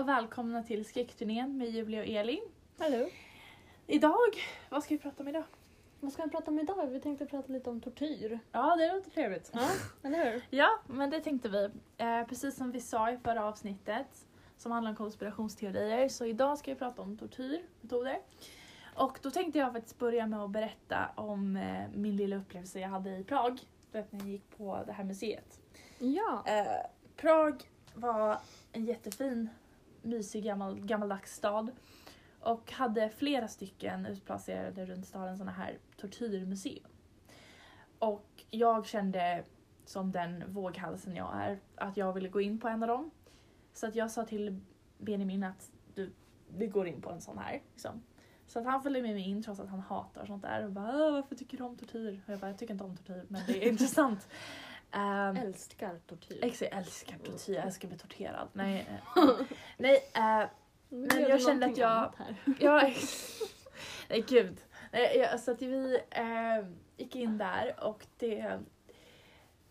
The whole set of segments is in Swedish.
och välkomna till skräckturnén med Julia och Elin. Hallå. Idag, vad ska vi prata om idag? Vad ska vi prata om idag? Vi tänkte prata lite om tortyr. Ja, det låter trevligt. Ja, eller hur? Ja, men det tänkte vi. Eh, precis som vi sa i förra avsnittet som handlar om konspirationsteorier så idag ska vi prata om tortyrmetoder. Och då tänkte jag faktiskt börja med att berätta om eh, min lilla upplevelse jag hade i Prag. Du vet när jag gick på det här museet. Ja. Eh, Prag var en jättefin, mysig gammal, gammaldags stad och hade flera stycken utplacerade runt staden sådana här tortyrmuseum. Och jag kände som den våghalsen jag är att jag ville gå in på en av dem. Så att jag sa till Benjamin att du, vi går in på en sån här. Liksom. Så att han följde med mig in trots att han hatar sånt där och bara varför tycker du om tortyr? Och jag bara jag tycker inte om tortyr men det är intressant. Um, Älskar tortyr. Ex, jag älskar tortyr, jag älskar bli torterad. Nej, eh, nej Nu men jag det kände att jag- jag, nej gud. Nej, jag, så att vi eh, gick in där och det,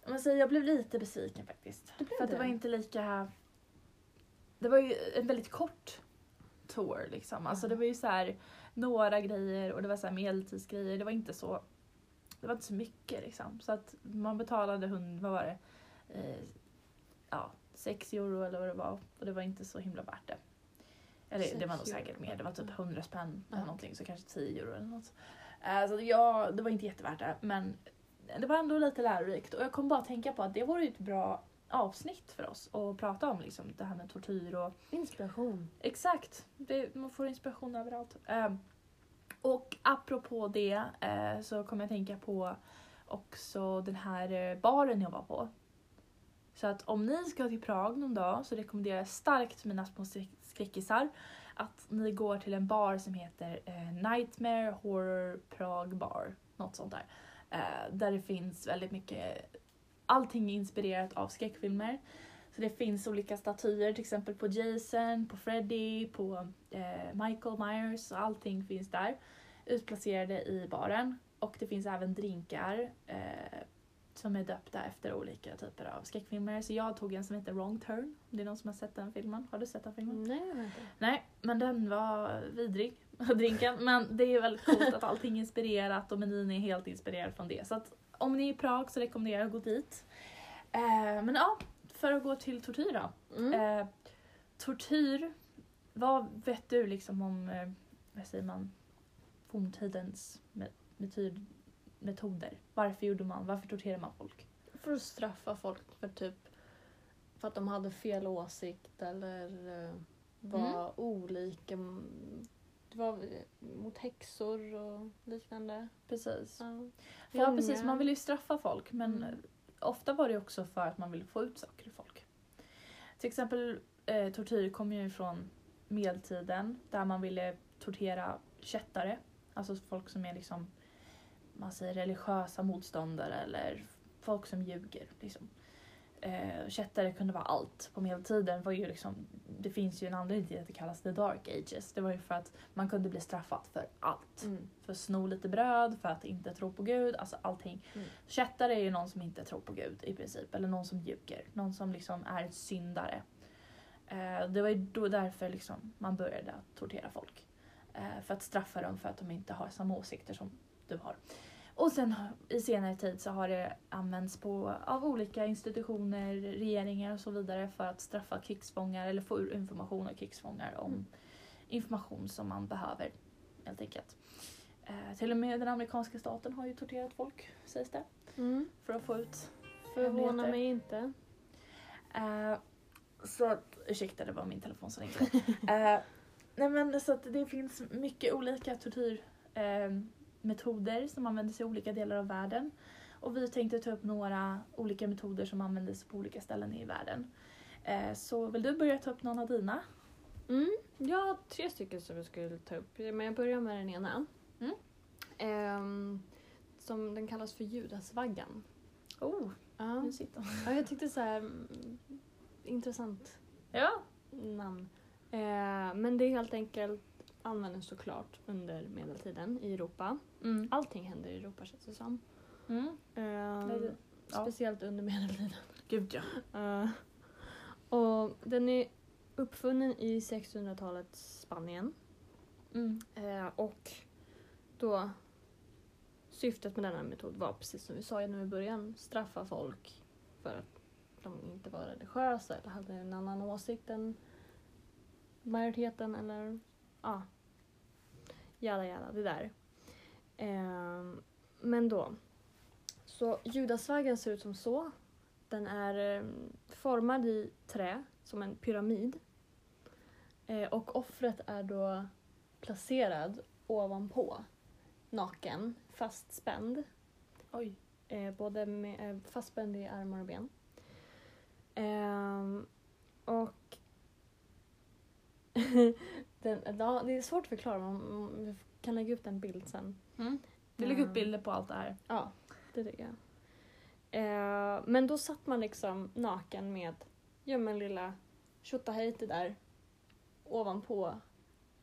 om man säger, jag blev lite besviken faktiskt. Blev För att det det? var inte lika, det var ju en väldigt kort tour liksom. Alltså det var ju så här några grejer och det var så här medeltidsgrejer. Det var inte så, det var inte så mycket liksom. Så att man betalade, hund, vad var det, eh, ja, 6 euro eller vad det var och det var inte så himla värt det. Eller det Sex var nog säkert mer, det var typ 100 spänn eller någonting så kanske 10 euro eller något. Eh, Så ja, det var inte jättevärt det men det var ändå lite lärorikt och jag kom bara att tänka på att det vore ju ett bra avsnitt för oss att prata om liksom det här med tortyr och Inspiration. Exakt, det, man får inspiration överallt. Eh, och apropå det eh, så kommer jag tänka på också den här eh, baren jag var på. Så att om ni ska till Prag någon dag så rekommenderar jag starkt mina små skräckisar att ni går till en bar som heter eh, Nightmare Horror Prague Bar. Något sånt där. Eh, där det finns väldigt mycket, allting är inspirerat av skräckfilmer. Så det finns olika statyer till exempel på Jason, på Freddy, på eh, Michael Myers och allting finns där. Utplacerade i baren. Och det finns även drinkar eh, som är döpta efter olika typer av skräckfilmer. Så jag tog en som heter Wrong Turn. Det är någon som har sett den filmen. Har du sett den filmen? Nej, jag vet inte. Nej, men den var vidrig, drinken. Men det är väldigt coolt att allting är inspirerat och menyn är helt inspirerad från det. Så att om ni är i Prag så rekommenderar jag att gå dit. Eh, men ja, för att gå till tortyr då. Mm. Eh, tortyr, vad vet du liksom om, eh, vad säger man, forntidens me- metod, metoder? Varför gjorde man, varför torterade man folk? För att straffa folk för typ för att de hade fel åsikt eller eh, var Mm. olika. Det var mot häxor och liknande. Precis. Ja, Ja precis, man vill ju straffa folk men Mm ofta var det också för att man ville få ut saker ur folk. Till exempel eh, tortyr kommer ju från medeltiden där man ville tortera kättare, alltså folk som är liksom man säger religiösa motståndare eller folk som ljuger. Liksom. Eh, kättare kunde vara allt. På medeltiden var ju liksom, det finns ju en anledning till att det kallas the dark ages. Det var ju för att man kunde bli straffad för allt Mm. för att sno lite bröd, för att inte tro på Gud, alltså allting. Mm. Kättare är ju någon som inte tror på Gud i princip, eller någon som ljuger. Någon som liksom är en syndare. Eh, det var ju då därför liksom man började tortera folk. Eh, för att straffa dem för att de inte har samma åsikter som du har. Och sen i senare tid så har det använts på, av olika institutioner, regeringar och så vidare för att straffa krigsfångar eller få ur information av krigsfångar om Mm. information som man behöver helt enkelt. Eh, till och med den amerikanska staten har ju torterat folk, sägs det, Mm. för att få ut Förvånar mig inte. Eh, så att, ursäkta det var min telefon som ringde. eh, nej men så att det finns mycket olika tortyrmetoder eh, metoder som används i olika delar av världen. Och vi tänkte ta upp några olika metoder som användes på olika ställen i världen. Eh, så vill du börja ta upp någon av dina? Mm. Jag har tre stycken som jag skulle ta upp, men jag börjar med den ena. Mm. Ehm, som den kallas för Judasvaggan. Oh, Ja. nu sitter hon. ja, jag tyckte så här mm, intressant Ja. namn. Eh, men det är helt enkelt användes såklart under medeltiden i Europa. Mm. Allting händer i Europa känns det som. Mm. Det- ja. Speciellt under medeltiden. Gud ja. Eh, och den är uppfunnen i 1600-talets Spanien. Mm. Eh, och då syftet med denna metod var precis som vi sa nu i början, straffa folk för att de inte var religiösa eller hade en annan åsikt än majoriteten eller ja, jada jada, det där. Eh, men då, så judasvägen ser ut som så. Den är eh, formad i trä, som en pyramid. Eh, och offret är då placerad ovanpå, naken, fastspänd. Oj. Eh, både med, eh, fastspänd i armar och ben. Ehm, och den, ja, det är svårt att förklara, men vi kan lägga upp en bild sen. Mm. Vi lägger upp Mm. bilder på allt det här. Ja, det tycker jag. Eh, men då satt man liksom naken med ja, men lilla tjottahejti där ovanpå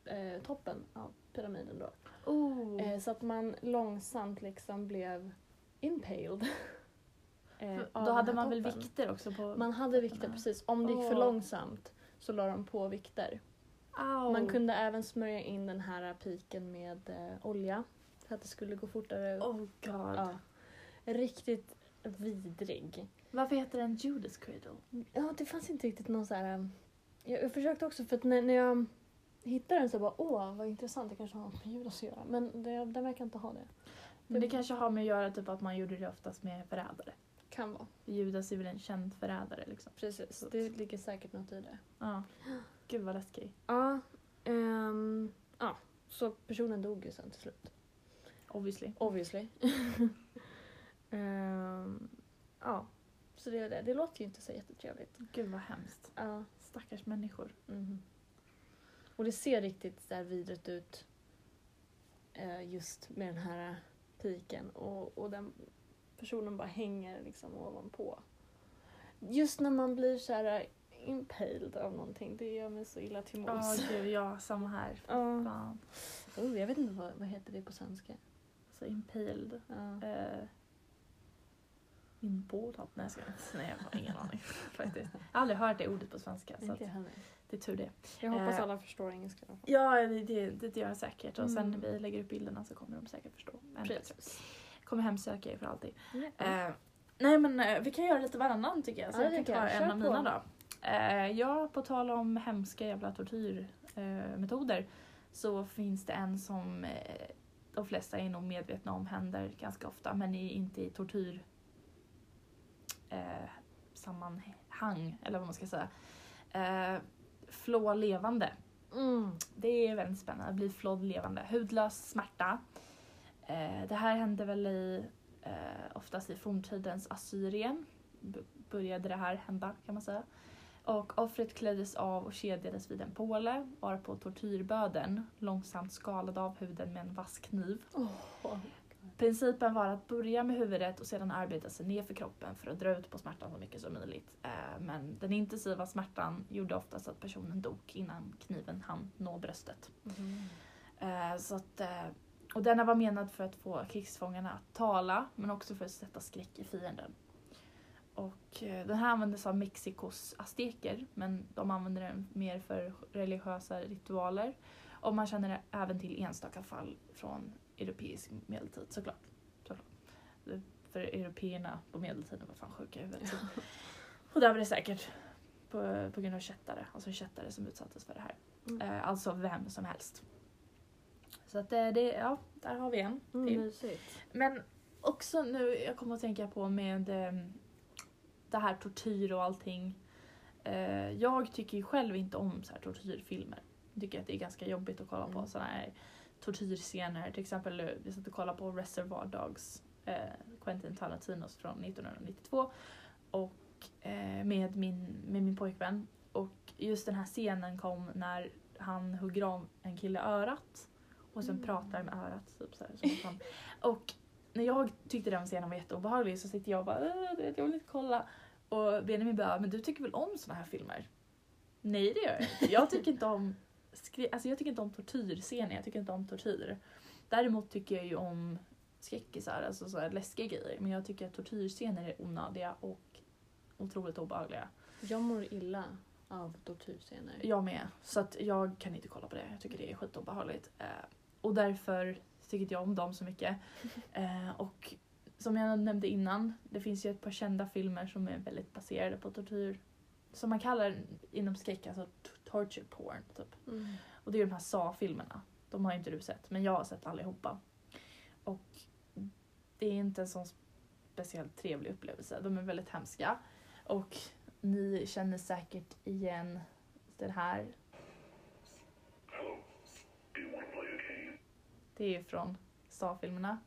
eh, toppen av pyramiden då. Oh. Eh, så att man långsamt liksom blev impaled. eh, För- Då hade man väl toppen. vikter också på... Man hade vikter, precis. Om det gick för Åh. långsamt så la de på vikter. Au. Man kunde även smörja in den här piken med eh, olja för att det skulle gå fortare. Oh god. Ja. Riktigt vidrig. Varför heter den Judas Cradle? Ja, det fanns inte riktigt någon så här... um, Jag, jag försökte också för att när, när jag hittade den så bara åh vad intressant, det kanske har något med Judas att göra. Men det, den verkar inte ha det. Men det kanske har med att göra typ att man gjorde det oftast med förrädare. Kan vara. Judas är väl en känd förrädare liksom. Precis, Så- det ligger säkert något i det. Ja. Gud vad läskig. Ja, ehm, ja, så personen dog ju sen till slut. Obviously. Obviously. Ehm, ja, så det är det. Det låter ju inte så jättetrevligt. Gud vad hemskt. Ja. Stackars människor. mhm. Och det ser riktigt där vidrigt ut eh, just med den här piken och, och den personen bara hänger liksom ovanpå. Just när man blir så här impaled av någonting, det gör mig så illa till Ja, mods. gud, ja, samma här. Fan. Oh, jag vet inte vad, vad heter det på svenska. Så impaled. Ja. Eh, inbådad? Nej, jag ska inte. Nej, jag har ingen aning faktiskt. Jag har aldrig hört det ordet på svenska. Så Inte att jag heller. det är tur det. Jag hoppas Eh, alla förstår engelska. Ja, det, det, det gör jag säkert. Och sen Mm. när vi lägger upp bilderna så kommer de säkert förstå. ännu bättre. Kommer hemsöka er för alltid. Ja. Eh, nej men eh, vi kan göra lite varannan tycker jag. Så Ja, jag kan ta en av mina då. Eh, ja, på tal om hemska jävla tortyrmetoder eh, så finns det en som eh, de flesta är nog medvetna om händer ganska ofta men i, inte i tortyr eh, sammanhang eller vad man ska säga. Eh, flå levande. Mm. Det är väldigt spännande. Bli flådd levande. Hudlös smärta. Eh, det här hände väl i, eh, oftast i forntidens Assyrien. Började det här hända kan man säga. Och offret kläddes av och kedjades vid en påle varpå tortyrböden långsamt skalade av huden med en vass kniv. Oh. Principen var att börja med huvudet och sedan arbeta sig ner för kroppen för att dra ut på smärtan så mycket som möjligt. Eh, Men den intensiva smärtan gjorde oftast att personen dog innan kniven hann nå bröstet. Eh, Så att, och denna var menad för att få krigsfångarna att tala men också för att sätta skräck i fienden. Och eh, den här användes av Mexikos azteker men de använde den mer för religiösa ritualer. Och man känner även till enstaka fall från europeisk medeltid såklart. För européerna på medeltiden var fan sjuka i huvudet. Och där var det säkert på, på grund av kättare, alltså kättare som utsattes för det här. Mm. Eh, alltså vem som helst. Så att det, det, ja, där har vi en Mm, till. mysigt. Men också nu, jag kommer att tänka på med eh, det här tortyr och allting. Eh, jag tycker ju själv inte om så här tortyrfilmer. Jag tycker att det är ganska jobbigt att kolla på Mm. sådana här tortyrscener. Till exempel, eh, vi satt och kollade på Reservoir Dogs, eh, Quentin Tarantinos från 1992. Och eh, med, min, med min pojkvän. Och just den här scenen kom när han hugger av en kille örat och sen Mm. pratar med örat. Typ så här, och när jag tyckte den scenen var jätteobehaglig så sitter jag och bara "Åh, du vet, jag vill inte kolla. Och Benjamin bara, men du tycker väl om såna här filmer? Nej det gör jag inte. Jag tycker inte om, alltså jag tycker inte om tortyrscener, jag tycker inte om tortyr. Däremot tycker jag ju om skräckisar, alltså så här läskiga grejer. Men jag tycker att tortyrscener är onödiga och otroligt obehagliga. Jag mår illa av tortyrscener. Jag med. Så att jag kan inte kolla på det. Jag tycker det är skitobehagligt. Och därför tycker jag om dem så mycket. Eh, och som jag nämnde innan, det finns ju ett par kända filmer som är väldigt baserade på tortyr. Som man kallar inom skräck, alltså torture porn. Typ. Mm. Och det är de här SA-filmerna. De har inte du sett, men jag har sett allihopa. Och det är inte en sån speciellt trevlig upplevelse. De är väldigt hemska. Och ni känner säkert igen den här. Det är ju från SA-filmerna.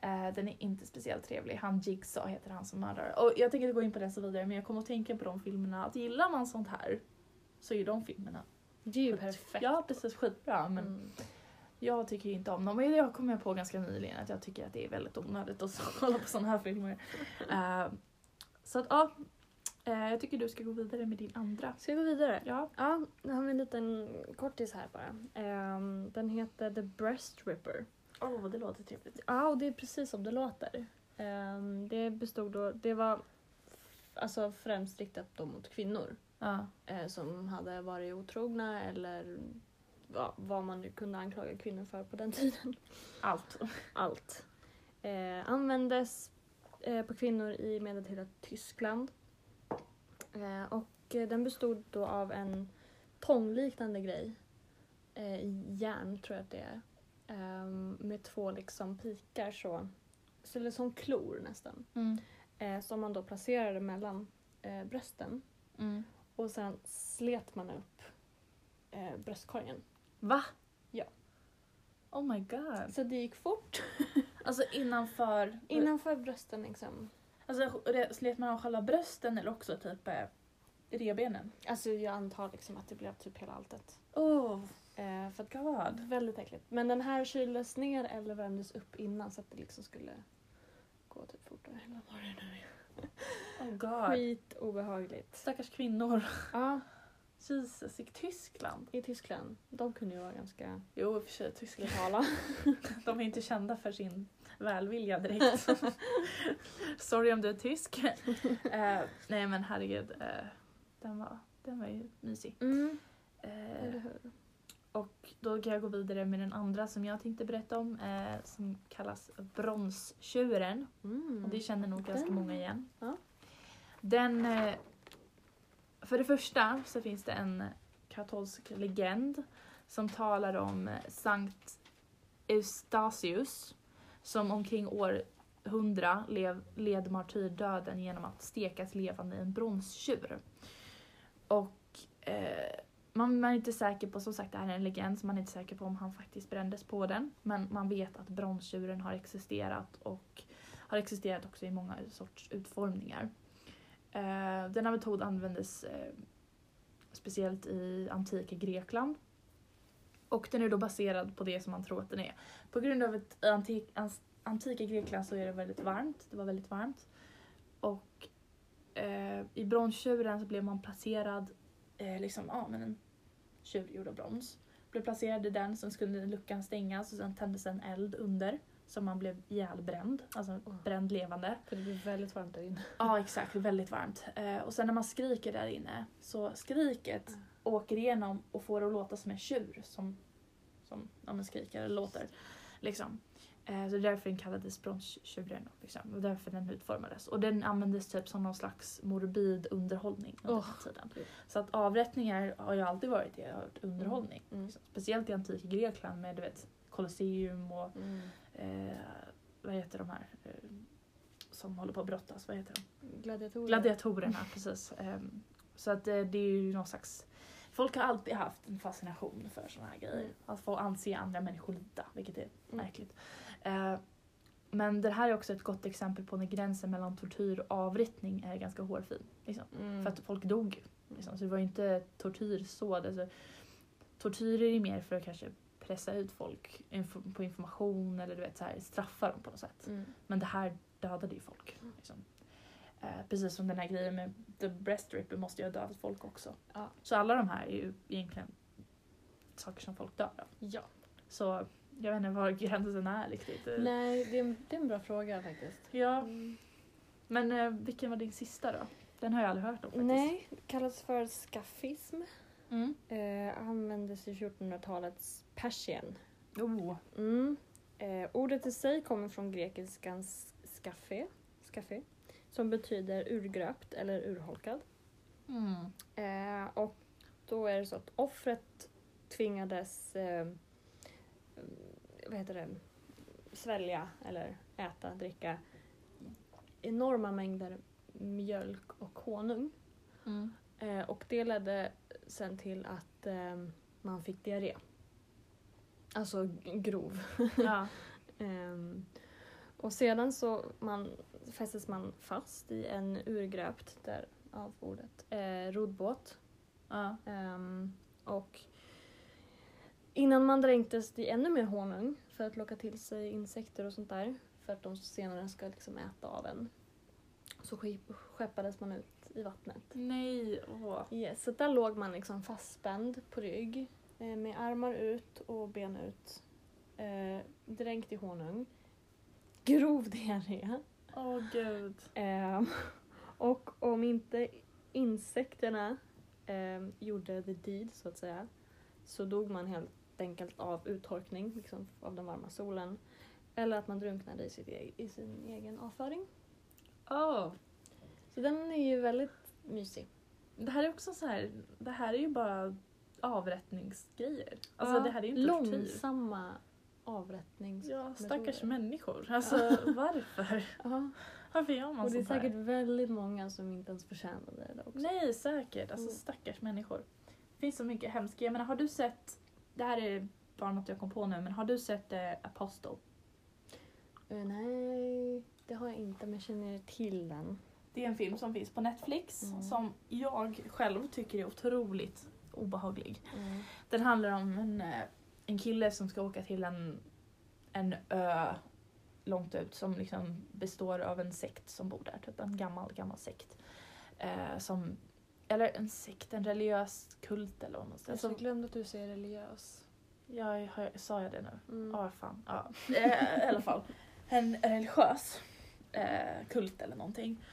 Eh, den är inte speciellt trevlig. Han Jigsaw heter han som mördar. Och jag tänker inte gå in på det så vidare men jag kommer att tänka på de filmerna. Att gillar man sånt här så är de filmerna Det är ju perfekt. Ja precis, skitbra. Men Mm. jag tycker ju inte om dem. Och det kom jag på ganska nyligen att jag tycker att det är väldigt onödigt att kolla på såna här filmer. Eh, så att ja, eh, jag tycker du ska gå vidare med din andra. Ska vi gå vidare? Ja. Ja, nu har vi en liten kortis här bara. Ehm, den heter The Breast Ripper. Åh, det låter trevligt. Ja, och det är precis som det låter. Ehm, det bestod då, det var alltså främst riktat då mot kvinnor Ja. eh, som hade varit otrogna eller ja, vad man nu kunde anklaga kvinnor för på den tiden. Allt. Allt. Eh, användes på kvinnor i medeltida Tyskland. Eh, och eh, den bestod då av en tångliknande grej eh, i järn, tror jag att det är. Ehm, med två liksom pikar så. Så är som klor nästan. Mm. Som man då placerade mellan brösten. Mm. Och sen slet man upp eh, bröstkorgen. Va? Ja. Oh my god. Så det gick fort. Alltså innanför... Innanför brösten liksom. Alltså slet man av själva brösten eller också typ eh, revbenen? Alltså jag antar liksom att det blev typ hela alltet. Oh Eh, för god. Väldigt äckligt. Men den här kyldes ner eller värmdes upp innan så att det liksom skulle gå typ fortare. Eller vad det nu? Oh god. Skit obehagligt. Stackars kvinnor. Ja, Jesus, i Tyskland. i Tyskland. De kunde ju vara ganska Jo, i och för sig Tyskland. De är inte kända för sin välvilja direkt. Sorry om du är tysk. Eh, nej men herregud. eh, den, var, den var ju mysig. Mm, Eh, och då kan jag gå vidare med den andra som jag tänkte berätta om. Eh, som kallas Bronstjuren. Mm. Och det känner nog ganska många igen. ja. Den... Eh, för det första så finns det en katolsk legend som talar om eh, Sankt Eustatius som omkring år 100 lev, led martyrdöden genom att stekas levande i en bronstjur. Och eh, man, man är inte säker på, som sagt det här är en legend, så man är inte säker på om han faktiskt brändes på den. Men man vet att bronstjuren har existerat och har existerat också i många sorts utformningar. Eh, denna metod användes eh, speciellt i antika Grekland. Och den är då baserad på det som man tror att den är. På grund av att antik, antika Grekland så är det väldigt varmt. Det var väldigt varmt. Och eh, i bronstjuren så blev man placerad, eh, liksom, ja men en tjur gjord av brons. Blev placerad i den, sen skulle luckan stängas och sen tändes en eld under. Så man blev ihjälbränd, alltså Oh. bränd levande. För det blir väldigt varmt där inne. Ja exakt, väldigt varmt. Eh, och sen när man skriker där inne så skriket Mm. Åker igenom och får det att låta som en tjur som, som ja, skriker eller låter. Liksom. Eh, så därför den kallades bronstjuren. Liksom. Och därför den utformades. Och den användes typ som någon slags morbid underhållning under den tiden. Så att avrättningar har ju alltid varit det, varit underhållning. Mm. Liksom. Speciellt i antika Grekland med du vet, Colosseum och Mm. eh, vad heter de här eh, som håller på att brottas, vad heter de? Gladiatorer. Gladiatorerna, precis. Ehm, så att eh, det är ju någon slags... Folk har alltid haft en fascination för såna här grejer. Mm. Att få anse andra människor lida, vilket är Mm. märkligt. Eh, men det här är också ett gott exempel på när gränsen mellan tortyr och avrättning är ganska hårfin. Liksom. Mm. För att folk dog. Liksom. Så det var ju inte tortyr så. Alltså, tortyr är ju mer för att kanske pressa ut folk inf- på information eller du vet, så här, straffa dem på något sätt. Mm. Men det här dödade ju folk. Liksom. Eh, precis som den här grejen med the breast ripper måste ju ha dödat folk också. Ja. Så alla de här är ju egentligen saker som folk dör av. Ja. Så jag vet inte var gränsen är riktigt. Eh, Nej, det är, en, det är en bra fråga faktiskt. Ja, Mm. men eh, vilken var din sista då? Den har jag aldrig hört om faktiskt. Nej, kallas för skaffism. Mm. Eh, användes i 1400-talets persien. Oh. Mm. Eh, ordet i sig kommer från grekiskans skaffe, skaffe som betyder urgröpt eller urholkad. Mm. Eh, och då är det så att offret tvingades eh, vad heter det, svälja eller äta, dricka enorma mängder mjölk och honung. Mm. Eh, och det ledde sen till att eh, man fick diarré. Alltså grov. Ja. Och sedan så man, fästes man fast i en urgröpt, där av ordet, eh, roddbåt. ja. Ehm, och innan man dränktes i ännu mer honung för att locka till sig insekter och sånt där, för att de senare ska liksom äta av en, så skeppades man ut i vattnet. Nej. Åh. Yes, så där låg man liksom fastspänd på rygg eh, med armar ut och ben ut. Eh, dränkt i honung. Grov diarré. Åh gud. Eh, och om inte insekterna eh, gjorde the deed så att säga så dog man helt enkelt av uttorkning liksom, av den varma solen. Eller att man drunknade i, sitt e- i sin egen avföring. Åh. Så den är ju väldigt mysig. Det här är också så här, det här är ju bara avrättningsgrejer. Alltså det här är ju inte tortyr. Långsamma avrättnings... Ja, stackars människor. Alltså varför? Ja. Varför gör man Och det är sånt här? säkert väldigt många som inte ens förtjänade det också. Nej, säkert. Alltså Mm. stackars människor. Det finns så mycket hemskt. Jag menar, har du sett, det här är bara något jag kom på nu, men har du sett eh, Apostle? Eh, nej, det har jag inte men jag känner till den. Det är en film som finns på Netflix Mm. som jag själv tycker är otroligt obehaglig. Den handlar om en, eh, en kille som ska åka till en, en ö långt ut som liksom består av en sekt som bor där. Typ en gammal, gammal sekt. Eh, som, eller en sekt, en religiös kult eller vad man säger. Jag glömde att du säger religiös. jag, sa jag det nu? Mm. Ja, fan. Ja. Eh, I alla fall. En religiös eh, kult eller någonting.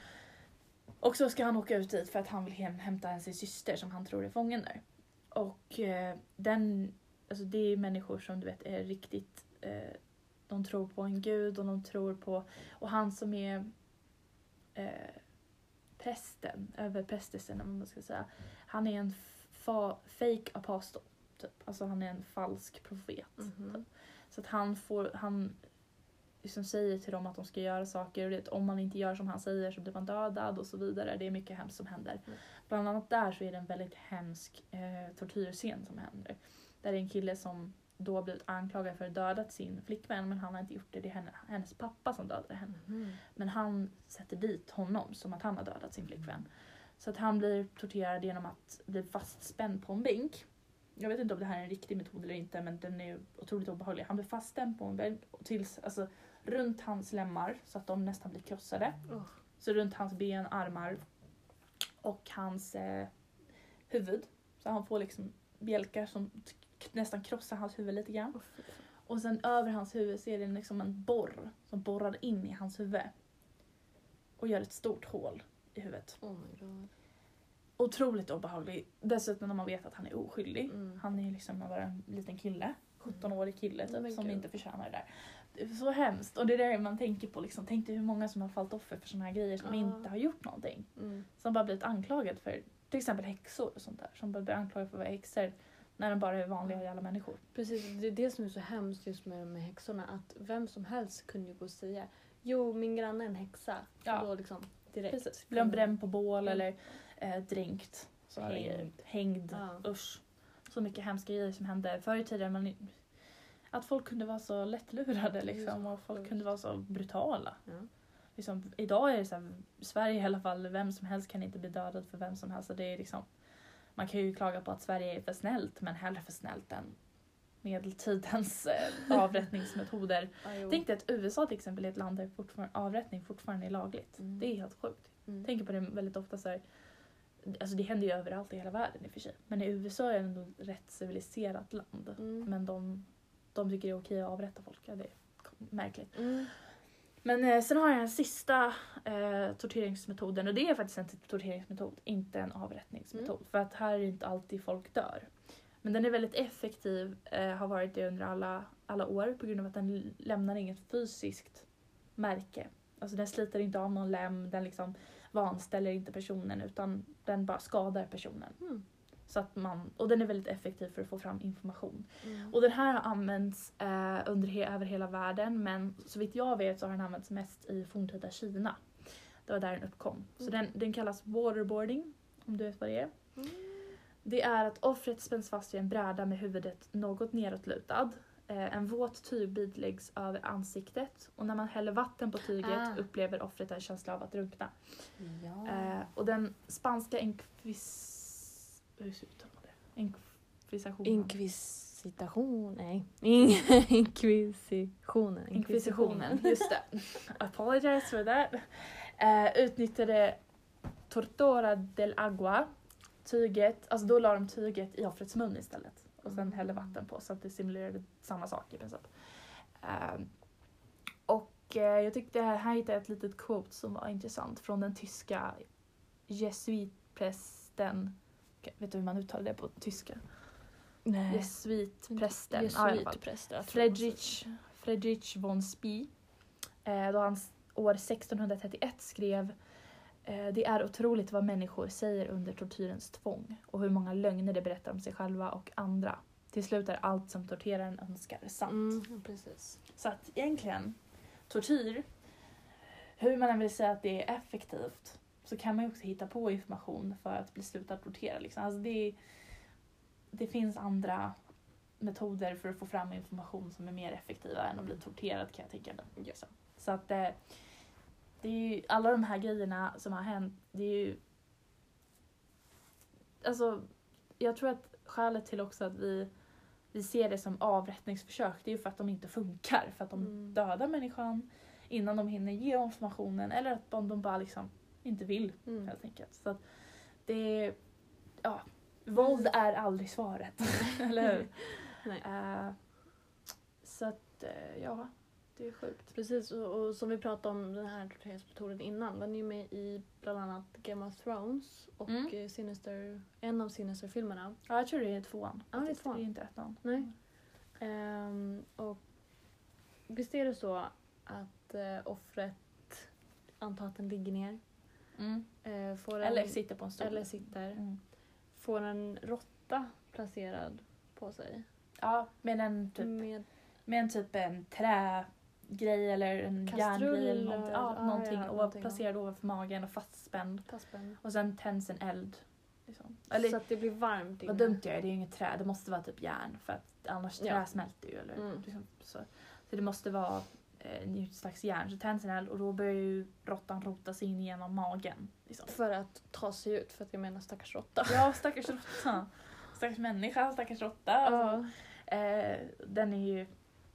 Och så ska han åka ut dit för att han vill hem, hämta sin syster som han tror är fången där. Och eh, den, alltså det är människor som du vet är riktigt, eh, de tror på en gud och de tror på, och han som är eh, prästen, överprästelsen om man ska säga, han är en fa, fake apostel. Typ. Alltså han är en falsk profet. Mhm. Så att han får, han liksom säger till dem att de ska göra saker och det, om man inte gör som han säger så blir man dödad och så vidare. Det är mycket hemskt som händer. Mm. Bland annat där så är det en väldigt hemsk eh, tortyrscen som händer. Där är en kille som då har blivit anklagad för att ha dödat sin flickvän men han har inte gjort det. Det är henne, hennes pappa som dödade henne. Mhm. Men han sätter dit honom som att han har dödat sin flickvän. Så att han blir torterad genom att bli fastspänd på en bänk. Jag vet inte om det här är en riktig metod eller inte men den är otroligt obehaglig. Han blir fastspänd på en bänk tills, alltså, runt hans lemmar så att de nästan blir krossade. Oh. Så runt hans ben, armar och hans eh, huvud. Så han får liksom bjälkar som nästan krossar hans huvud lite grann. Oh. Och sen över hans huvud så är det liksom en borr som borrar in i hans huvud. Och gör ett stort hål i huvudet. oh my god. Otroligt obehaglig. Dessutom när man vet att han är oskyldig. Mm. Han är ju liksom bara en liten kille. 17-årig kille typ, Men som gud. inte förtjänar det där. Det är så hemskt. Och det är det man tänker på. Liksom. Tänk dig hur många som har fallit offer för såna här grejer som Ja. inte har gjort någonting. Mm. Som bara blivit anklagade för till exempel häxor och sånt där. Som bara blir anklagade för att vara häxor när de bara är vanliga jävla människor. Precis, det är det som är så hemskt just med de här häxorna. Att vem som helst kunde ju gå och säga Jo, min granne är en häxa. Ja. Och då liksom direkt. Precis. Blir de bränd på bål Mm. eller eh, dränkt. Så Hängd. Hängd. Ja. Usch. Så mycket hemska grejer som hände förr i tiden. Men att folk kunde vara så lättlurade liksom, och folk kunde vara så brutala. Ja. Liksom, idag är det så här, Sverige i alla fall, vem som helst kan inte bli dödad för vem som helst. Det är liksom, man kan ju klaga på att Sverige är för snällt men hellre för snällt än medeltidens eh, avrättningsmetoder. Jo. Tänk dig att USA till exempel är ett land där fortfarande, avrättning fortfarande är lagligt. Mm. Det är helt sjukt. Mm. tänker på det väldigt ofta så här, Alltså det händer ju överallt i hela världen i och för sig. Men i USA är det ändå ett rätt civiliserat land. Mm. Men de, de tycker det är okej att avrätta folk. Ja, det är märkligt. Mm. Men eh, sen har jag en sista eh, torteringsmetoden och det är faktiskt en torteringsmetod, inte en avrättningsmetod. För att här är inte alltid folk dör. Men den är väldigt effektiv, eh, har varit det under alla, alla år på grund av att den lämnar inget fysiskt märke. Alltså den sliter inte av någon lem, den liksom vanställer inte personen utan den bara skadar personen. Mm. Så att man, och den är väldigt effektiv för att få fram information. Mm. Och den här har använts eh, under he- över hela världen men så vitt jag vet så har den använts mest i forntida Kina. Det var där den uppkom. Så Mm. den, den kallas waterboarding, om du vet vad det är. Mm. Det är att offret spänns fast vid en bräda med huvudet något nedåtlutad. Eh, en våt tygbit läggs över ansiktet och när man häller vatten på tyget Ah. upplever offret en känsla av att drunkna. Ja. Eh, och den spanska inkvis... Hur uttalar man det? Inkvisationen. Inkvisitation, nej. Inkvisitionen. Inkvisitionen, just det. Apologize for that. Eh, utnyttjade Tortora del Agua, tyget, alltså då la de tyget i offrets mun istället. Och sen hällde vatten på så att det simulerade samma sak i princip. Eh, och eh, jag tyckte här, här hittade jag ett litet quote som var intressant från den tyska jesuitprästen, vet du hur man uttalar det på tyska? Nej. Jesuitprästen, ja, fall. Jesuitpräster. Friedrich, Friedrich von Spee, eh, då han år 1631 skrev eh, Det är otroligt vad människor säger under tortyrens tvång och hur många lögner de berättar om sig själva och andra. Till slut är allt som torteraren önskar sant. Mm, precis. Så att egentligen, tortyr, hur man än vill säga att det är effektivt så kan man ju också hitta på information för att bli slutad tortera. Liksom. Alltså det, det finns andra metoder för att få fram information som är mer effektiva än att bli torterad kan jag tänka mig. Liksom. Så att eh, det är ju, alla de här grejerna som har hänt, det är ju... Alltså, jag tror att skälet till också att vi, vi ser det som avrättningsförsök, det är ju för att de inte funkar. För att de Mm. dödar människan innan de hinner ge informationen eller att de, de bara liksom inte vill Mm. helt enkelt. Så det ja, våld är aldrig svaret. eller hur? Nej. Eh, så att, eh, ja, det är sjukt. Precis, och, och som vi pratade om den här torteringsmetoden innan, den är ju med i bland annat Game of Thrones och Mm. eh, Sinister, en av Sinister-filmerna. Ja, jag tror det är tvåan. Ja, det är tvåan. Det är inte ettan. Nej. Ehm, och visst är det så att eh, offret, antar att den ligger ner, Mm. eh, får en, Eller sitter på en stol. eller sitter, Mm. får en råtta placerad på sig. Ja, med en typ, Med med en, typ en trägrej eller en järngrej eller någonting. Ja, ja, någonting. ja, och någonting, placerad ovanför magen och fastspänd. passband. Och sen tänds en eld. Liksom. Eller så att det blir varmt vad dumt jag är, det är ju inget trä. Det måste vara typ järn för att annars trä Ja. smälter ju. Eller, Mm. liksom, så. så det måste vara eh, en slags järn. Så tänds en eld och då börjar ju råttan rota sig in genom magen. Liksom. För att ta sig ut, för att jag menar stackars råtta. Ja, stackars råtta. Stackars människa, stackars råtta. Alltså, eh, den är ju,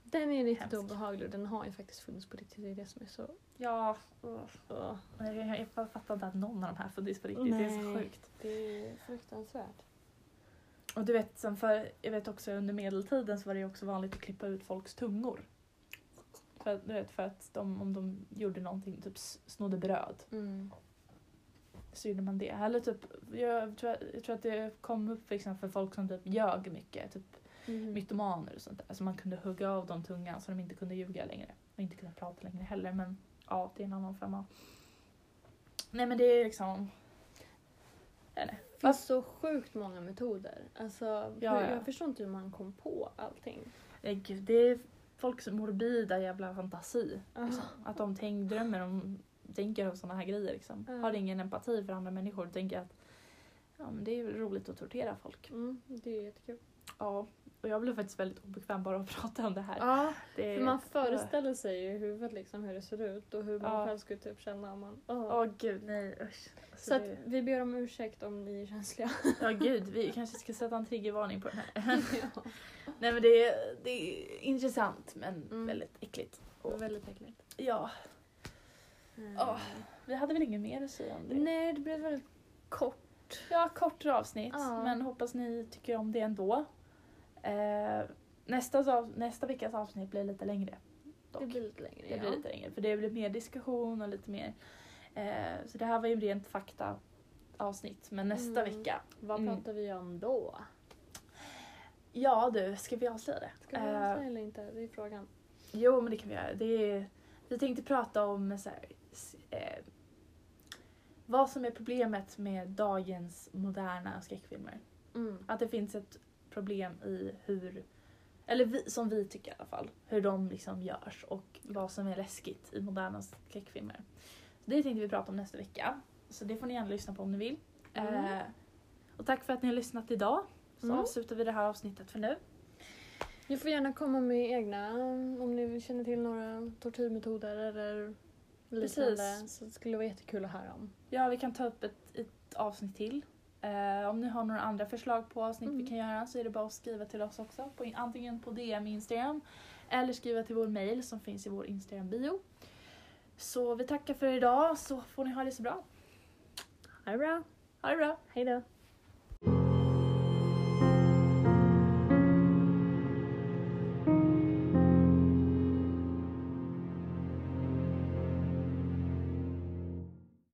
Den är riktigt Hemskt. obehaglig och den har ju faktiskt funnits på riktigt. Det är det som är så... ja, Åh, jag, jag, fattar inte att någon av de här funnits på riktigt. Det är så Nej. sjukt. det är fruktansvärt. Och du vet, sen för, jag vet också under medeltiden så var det ju också vanligt att klippa ut folks tungor. För, vet, för att de, om de gjorde någonting, typ snodde bröd, Mm. så gjorde man det. Eller typ, jag tror, jag tror att det kom upp liksom för folk som typ ljög mycket, typ Mm. mytomaner och sånt där. Så man kunde hugga av dem tungan så de inte kunde ljuga längre. Och inte kunde prata längre heller. Men ja, det är en annan femma. Nej men det är liksom... Det finns så sjukt många metoder. Alltså, Ja, hur, ja. Jag förstår inte hur man kom på allting. Nej, gud, det är folks morbida jävla fantasi. Liksom. Att de tänk, drömmer om, tänker om såna här grejer. Liksom. Har ingen empati för andra människor. Tänker att ja, men det är roligt att tortera folk. Mm, det är jättekul. Ja, och jag blev faktiskt väldigt obekväm bara att prata om det här. Ja, Det för man föreställer sig ju i huvudet liksom hur det ser ut och hur man Ja. själv skulle typ känna om man... Åh. Åh gud, nej usch. Alltså, Så att det... vi ber om ursäkt om ni är känsliga. Ja gud, vi kanske ska sätta en triggervarning på den här. ja. Nej men det är, det är intressant men Mm. väldigt äckligt. Var väldigt äckligt. Ja, Mm. Åh. vi hade väl inget mer att säga om det. Nej, det blev väldigt kort. Ja, kortare avsnitt Ja. men hoppas ni tycker om det ändå. Eh, nästa, nästa veckas avsnitt blir lite längre. dock. Det blir lite längre. Det ja. blir lite längre för det blir mer diskussion och lite mer. Eh, så det här var ju rent fakta avsnitt men nästa Mm. vecka. Vad Mm. pratar vi om då? Ja du, ska vi avslöja det? Ska vi Eh, läsa eller inte? Det är frågan. Jo men det kan vi göra. Det är, vi tänkte prata om så här, eh, vad som är problemet med dagens moderna skräckfilmer. Mm. Att det finns ett problem i hur, eller vi, som vi tycker i alla fall, hur de liksom görs och vad som är läskigt i moderna skräckfilmer. Så det tänkte vi prata om nästa vecka. Så det får ni gärna lyssna på om ni vill. Mm. Eh, och tack för att ni har lyssnat idag. Så Mm. avslutar vi det här avsnittet för nu. Ni får gärna komma med egna om ni känner till några tortyrmetoder eller liknande. Precis. Så det skulle vara jättekul att höra om. Ja, vi kan ta upp ett, ett avsnitt till. Eh, om ni har några andra förslag på avsnitt Mm. vi kan göra så är det bara att skriva till oss också. På, antingen på DM Instagram eller skriva till vår mail som finns i vår Instagram-bio. Så vi tackar för idag så får ni ha det så bra. Ha det bra. Ha det bra! Hej då.